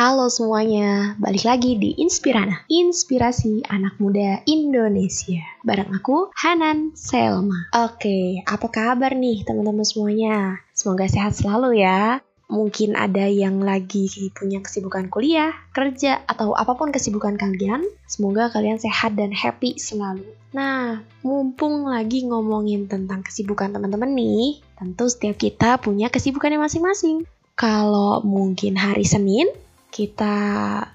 Halo semuanya, balik lagi di Inspirana, inspirasi anak muda Indonesia. Bareng aku, Hanan Selma. Oke, apa kabar nih teman-teman semuanya? Semoga sehat selalu ya. Mungkin ada yang lagi punya kesibukan kuliah, kerja, atau apa pun kesibukan kalian. Semoga kalian sehat dan happy selalu. Nah, mumpung lagi ngomongin tentang kesibukan teman-teman nih, tentu setiap kita punya kesibukannya masing-masing. Kalau mungkin hari Senin, kita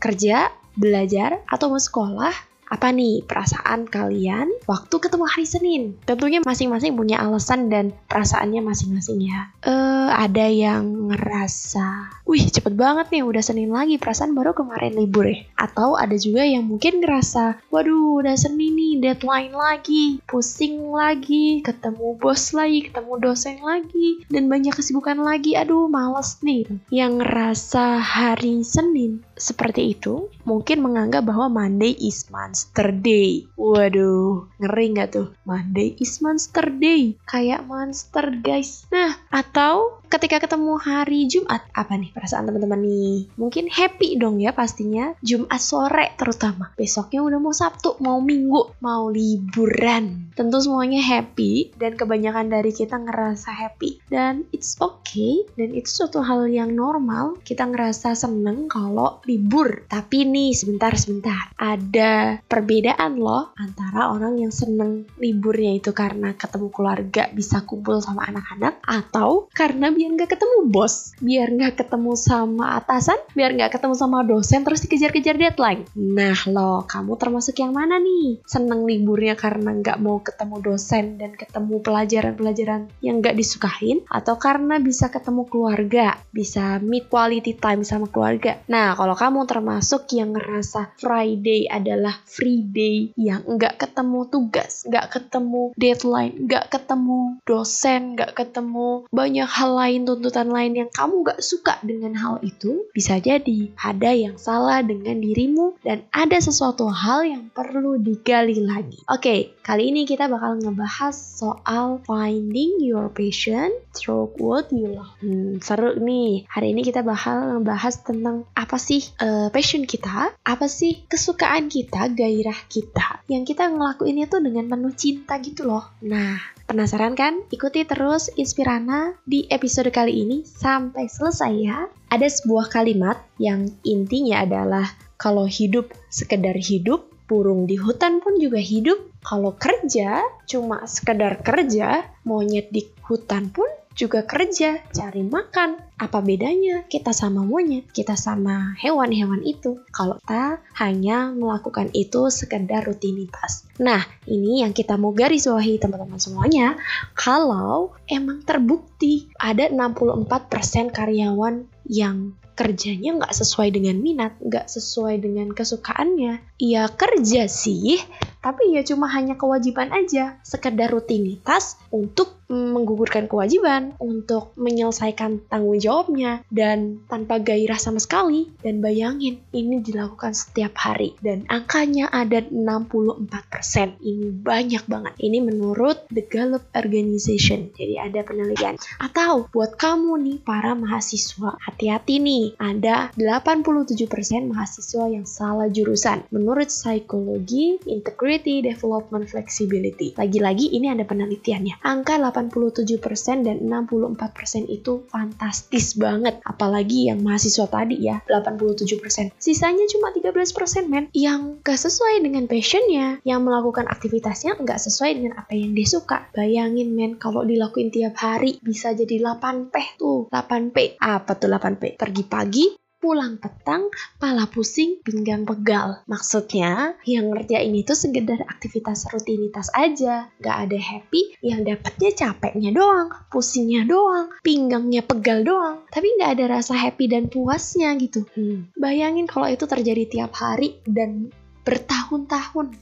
kerja, belajar, atau mau sekolah, apa nih perasaan kalian waktu ketemu hari Senin? Tentunya masing-masing punya alasan dan perasaannya masing-masing ya. Eh, uh, ada yang ngerasa, wih cepet banget nih udah Senin lagi, perasaan baru kemarin libur ya. Atau ada juga yang mungkin ngerasa, waduh udah Senin nih, deadline lagi, pusing lagi, ketemu bos lagi, ketemu dosen lagi, dan banyak kesibukan lagi, aduh males nih. Yang ngerasa hari Senin seperti itu, mungkin menganggap bahwa Monday is Monster Day. Waduh, ngeri nggak tuh? Monday is Monster Day. Kayak monster guys. Nah, atau ketika ketemu hari Jumat, apa nih perasaan teman-teman nih? Mungkin happy dong ya pastinya. Jumat sore terutama. Besoknya udah mau Sabtu, mau Minggu, mau liburan. Tentu semuanya happy dan kebanyakan dari kita ngerasa happy. Dan it's okay dan itu suatu hal yang normal. Kita ngerasa seneng kalau libur. Tapi nih sebentar sebentar. Ada perbedaan loh antara orang yang seneng liburnya itu karena ketemu keluarga bisa kumpul sama anak-anak atau karena biar nggak ketemu bos, biar nggak ketemu sama atasan, biar nggak ketemu sama dosen terus dikejar-kejar deadline. Nah lo, kamu termasuk yang mana nih? Seneng liburnya karena nggak mau ketemu dosen dan ketemu pelajaran-pelajaran yang nggak disukain atau karena bisa ketemu keluarga, bisa meet quality time sama keluarga. Nah kalau kamu termasuk yang ngerasa Friday adalah free day yang nggak ketemu tugas, nggak ketemu deadline, nggak ketemu dosen, nggak ketemu banyak hal lain, tuntutan lain yang kamu nggak suka dengan hal itu, bisa jadi ada yang salah dengan dirimu dan ada sesuatu hal yang perlu digali lagi. Oke, kali ini kita bakal ngebahas soal finding your passion through what you love. Hmm, seru nih. Hari ini kita bakal ngebahas tentang apa sih uh, passion kita, apa sih kesukaan kita, gairah kita yang kita ngelakuin itu dengan penuh cinta gitu loh. Nah, penasaran kan? Ikuti terus Inspirana di episode kali ini sampai selesai ya. Ada sebuah kalimat yang intinya adalah kalau hidup sekedar hidup, burung di hutan pun juga hidup. Kalau kerja cuma sekedar kerja, monyet di hutan pun juga kerja, cari makan. Apa bedanya kita sama monyet, kita sama hewan-hewan itu kalau kita hanya melakukan itu sekedar rutinitas. Nah, ini yang kita mau garis bawahi teman-teman semuanya. Kalau emang terbukti ada 64% karyawan yang kerjanya nggak sesuai dengan minat, nggak sesuai dengan kesukaannya. Ya kerja sih, tapi ya cuma hanya kewajiban aja, sekedar rutinitas untuk menggugurkan kewajiban, untuk menyelesaikan tanggung jawabnya, dan tanpa gairah sama sekali. Dan bayangin, ini dilakukan setiap hari, dan angkanya ada 64%. Ini banyak banget. Ini menurut The Gallup Organization, jadi ada penelitian. Atau buat kamu nih, para mahasiswa, hati-hati nih, ada 87% mahasiswa yang salah jurusan. Menurut psikologi, integrity Development Flexibility. Lagi-lagi ini ada penelitiannya. Angka 87% dan 64% itu fantastis banget. Apalagi yang mahasiswa tadi ya, 87%. Sisanya cuma 13% men. Yang gak sesuai dengan passionnya, yang melakukan aktivitasnya gak sesuai dengan apa yang dia suka. Bayangin men, kalau dilakuin tiap hari bisa jadi 8P tuh. 8P. Apa tuh 8P? Pergi pagi, pulang petang, pala pusing, pinggang pegal. Maksudnya, yang ngerjain itu sekedar aktivitas rutinitas aja. Gak ada happy, yang dapetnya capeknya doang, pusingnya doang, pinggangnya pegal doang. Tapi gak ada rasa happy dan puasnya gitu. Hmm. Bayangin kalau itu terjadi tiap hari dan bertahun-tahun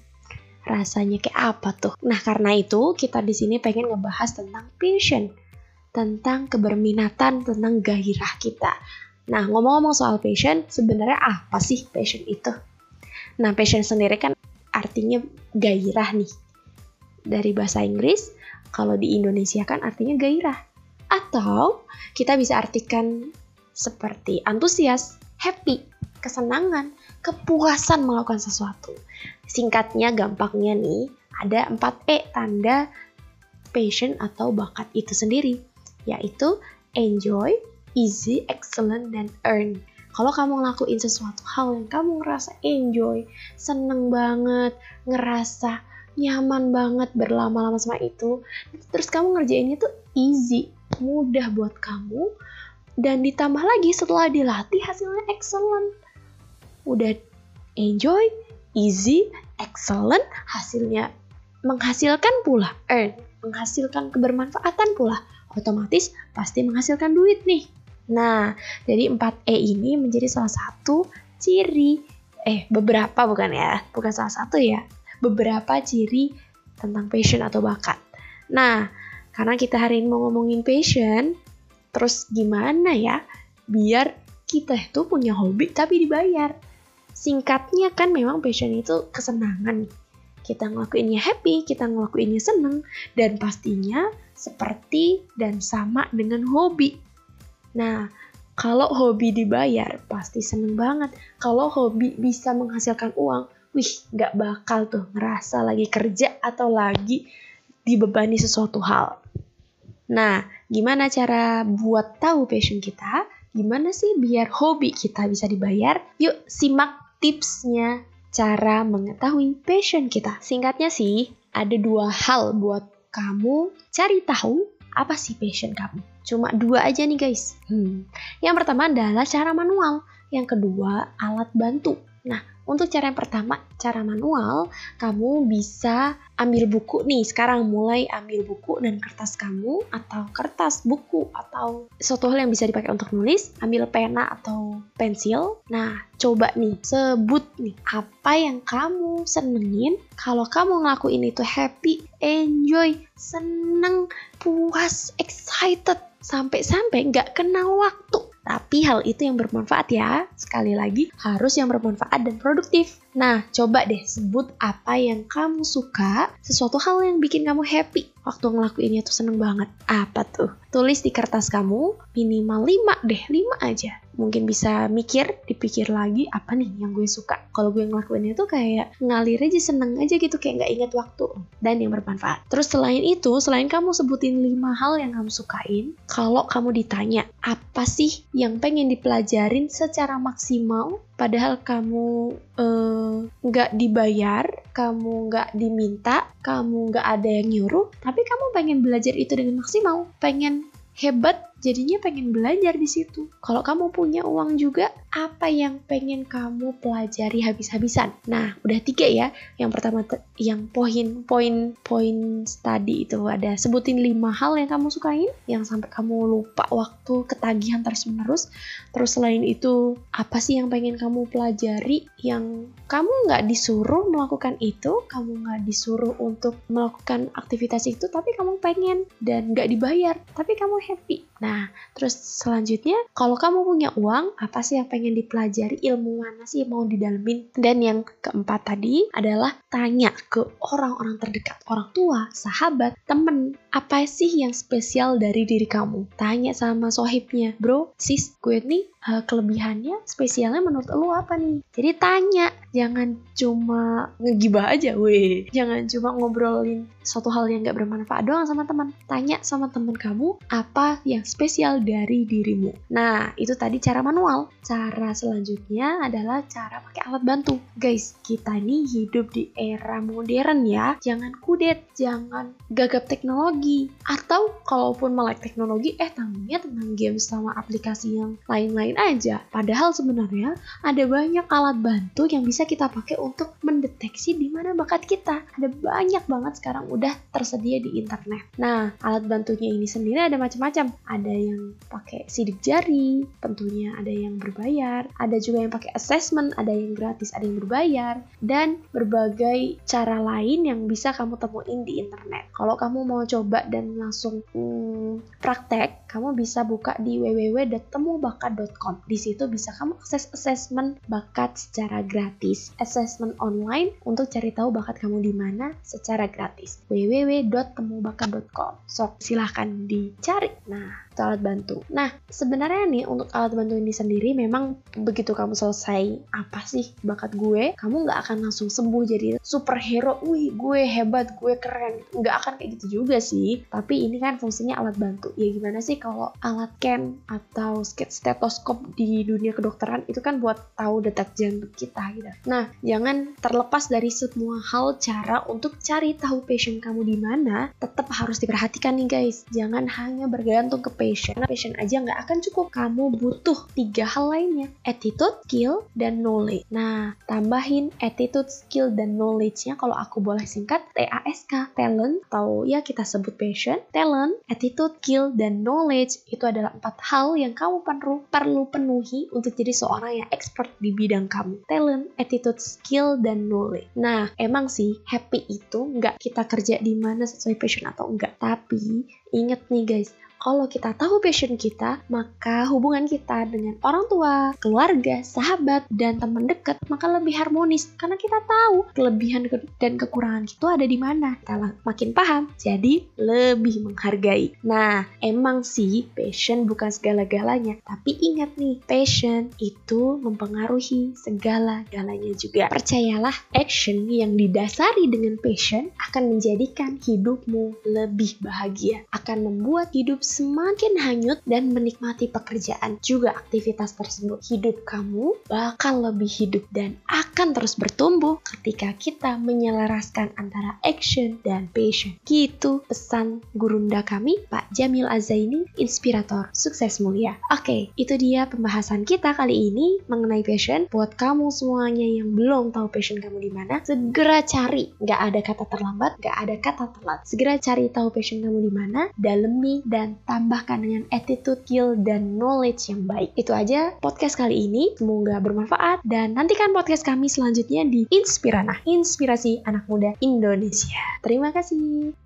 rasanya kayak apa tuh? Nah, karena itu kita di sini pengen ngebahas tentang passion, tentang keberminatan, tentang gairah kita. Nah, ngomong-ngomong soal passion, sebenarnya apa sih passion itu? Nah, passion sendiri kan artinya gairah nih. Dari bahasa Inggris, kalau di Indonesia kan artinya gairah. Atau kita bisa artikan seperti antusias, happy. kesenangan, kepuasan melakukan sesuatu. Singkatnya, gampangnya nih, ada 4E tanda passion atau bakat itu sendiri, yaitu enjoy, easy, excellent, dan earn. Kalau kamu ngelakuin sesuatu hal yang kamu ngerasa enjoy, seneng banget, ngerasa nyaman banget berlama-lama sama itu, terus kamu ngerjainnya tuh easy, mudah buat kamu, dan ditambah lagi setelah dilatih hasilnya excellent. Udah enjoy, easy, excellent, hasilnya menghasilkan pula, earn, menghasilkan kebermanfaatan pula, otomatis pasti menghasilkan duit nih. Nah, jadi 4E ini menjadi salah satu ciri, eh beberapa bukan ya, bukan salah satu ya, beberapa ciri tentang passion atau bakat. Nah, karena kita hari ini mau ngomongin passion, terus gimana ya biar kita itu punya hobi tapi dibayar. Singkatnya kan memang passion itu kesenangan. Kita ngelakuinnya happy, kita ngelakuinnya seneng, dan pastinya seperti dan sama dengan hobi. Nah, kalau hobi dibayar, pasti seneng banget. Kalau hobi bisa menghasilkan uang, wih, gak bakal tuh ngerasa lagi kerja atau lagi dibebani sesuatu hal. Nah, gimana cara buat tahu passion kita? Gimana sih biar hobi kita bisa dibayar? Yuk, simak tipsnya cara mengetahui passion kita. Singkatnya sih, ada dua hal buat kamu cari tahu apa sih passion kamu. Cuma dua aja nih guys. Hmm. Yang pertama adalah cara manual. Yang kedua, alat bantu. Nah, untuk cara yang pertama, cara manual, kamu bisa ambil buku nih. Sekarang mulai ambil buku dan kertas kamu atau kertas buku atau suatu hal yang bisa dipakai untuk nulis, ambil pena atau pensil. Nah, coba nih sebut nih apa yang kamu senengin. Kalau kamu ngelakuin itu happy, enjoy, seneng, puas, excited, sampai-sampai nggak kenal waktu tapi hal itu yang bermanfaat ya. Sekali lagi, harus yang bermanfaat dan produktif. Nah, coba deh sebut apa yang kamu suka, sesuatu hal yang bikin kamu happy waktu ngelakuinnya tuh seneng banget. Apa tuh? Tulis di kertas kamu minimal 5 deh, 5 aja mungkin bisa mikir, dipikir lagi apa nih yang gue suka. Kalau gue ngelakuinnya tuh kayak ngalir aja seneng aja gitu kayak nggak inget waktu dan yang bermanfaat. Terus selain itu, selain kamu sebutin lima hal yang kamu sukain, kalau kamu ditanya apa sih yang pengen dipelajarin secara maksimal, padahal kamu eh, nggak uh, dibayar, kamu nggak diminta, kamu nggak ada yang nyuruh, tapi kamu pengen belajar itu dengan maksimal, pengen hebat jadinya pengen belajar di situ. Kalau kamu punya uang juga, apa yang pengen kamu pelajari habis-habisan? Nah, udah tiga ya. Yang pertama, yang poin poin poin tadi itu ada sebutin lima hal yang kamu sukain, yang sampai kamu lupa waktu ketagihan terus menerus. Terus selain itu, apa sih yang pengen kamu pelajari? Yang kamu nggak disuruh melakukan itu, kamu nggak disuruh untuk melakukan aktivitas itu, tapi kamu pengen dan nggak dibayar, tapi kamu happy. Nah, terus selanjutnya, kalau kamu punya uang, apa sih yang pengen dipelajari? Ilmu mana sih yang mau didalemin? Dan yang keempat tadi adalah tanya ke orang-orang terdekat, orang tua, sahabat, temen, apa sih yang spesial dari diri kamu? Tanya sama sohibnya, bro, sis, gue nih uh, kelebihannya, spesialnya menurut lo apa nih? Jadi tanya, jangan cuma ngegibah aja, weh. Jangan cuma ngobrolin suatu hal yang gak bermanfaat doang sama teman. Tanya sama teman kamu apa yang spesial dari dirimu. Nah, itu tadi cara manual. Cara selanjutnya adalah cara pakai alat bantu. Guys, kita ini hidup di era modern ya. Jangan kudet, jangan gagap teknologi. Atau kalaupun melek teknologi, eh tamunya tentang game sama aplikasi yang lain-lain aja. Padahal sebenarnya ada banyak alat bantu yang bisa kita pakai untuk mendeteksi di mana bakat kita. Ada banyak banget sekarang udah tersedia di internet. Nah, alat bantunya ini sendiri ada macam-macam. Ada yang pakai sidik jari, tentunya ada yang berbayar, ada juga yang pakai assessment, ada yang gratis, ada yang berbayar, dan berbagai cara lain yang bisa kamu temuin di internet. Kalau kamu mau coba dan langsung hmm, praktek, kamu bisa buka di www.temubakat.com di situ bisa kamu akses assessment bakat secara gratis, assessment online untuk cari tahu bakat kamu di mana secara gratis. www.temubakat.com. So, silahkan dicari. Nah, itu alat bantu. Nah, sebenarnya nih untuk alat bantu ini sendiri memang begitu kamu selesai apa sih bakat gue, kamu nggak akan langsung sembuh jadi superhero. Wih, gue hebat, gue keren. Nggak akan kayak gitu juga sih. Tapi ini kan fungsinya alat bantu. Ya gimana sih kalau alat cam atau stetoskop di dunia kedokteran itu kan buat tahu detak jantung kita gitu. Nah, jangan terlepas dari semua hal cara untuk cari tahu passion kamu di mana, tetap harus diperhatikan nih guys. Jangan hanya bergantung ke. Karena passion aja nggak akan cukup. Kamu butuh tiga hal lainnya. Attitude, skill, dan knowledge. Nah, tambahin attitude, skill, dan knowledge-nya kalau aku boleh singkat TASK. Talent, atau ya kita sebut passion. Talent, attitude, skill, dan knowledge itu adalah empat hal yang kamu perlu, perlu penuhi untuk jadi seorang yang expert di bidang kamu. Talent, attitude, skill, dan knowledge. Nah, emang sih happy itu nggak kita kerja di mana sesuai passion atau enggak. Tapi inget nih guys, kalau kita tahu passion kita, maka hubungan kita dengan orang tua, keluarga, sahabat, dan teman dekat maka lebih harmonis karena kita tahu kelebihan dan kekurangan kita ada di mana. Kita makin paham, jadi lebih menghargai. Nah, emang sih passion bukan segala-galanya, tapi ingat nih, passion itu mempengaruhi segala-galanya juga. Percayalah, action yang didasari dengan passion akan menjadikan hidupmu lebih bahagia, akan membuat hidup semakin hanyut dan menikmati pekerjaan juga aktivitas tersebut. Hidup kamu bakal lebih hidup dan akan terus bertumbuh ketika kita menyelaraskan antara action dan passion. Gitu pesan gurunda kami, Pak Jamil Azaini, inspirator sukses mulia. Oke, itu dia pembahasan kita kali ini mengenai passion. Buat kamu semuanya yang belum tahu passion kamu di mana, segera cari. Gak ada kata terlambat, gak ada kata telat. Segera cari tahu passion kamu di mana, dalemi tambahkan dengan attitude, skill, dan knowledge yang baik. Itu aja podcast kali ini. Semoga bermanfaat dan nantikan podcast kami selanjutnya di Inspirana, Inspirasi Anak Muda Indonesia. Terima kasih.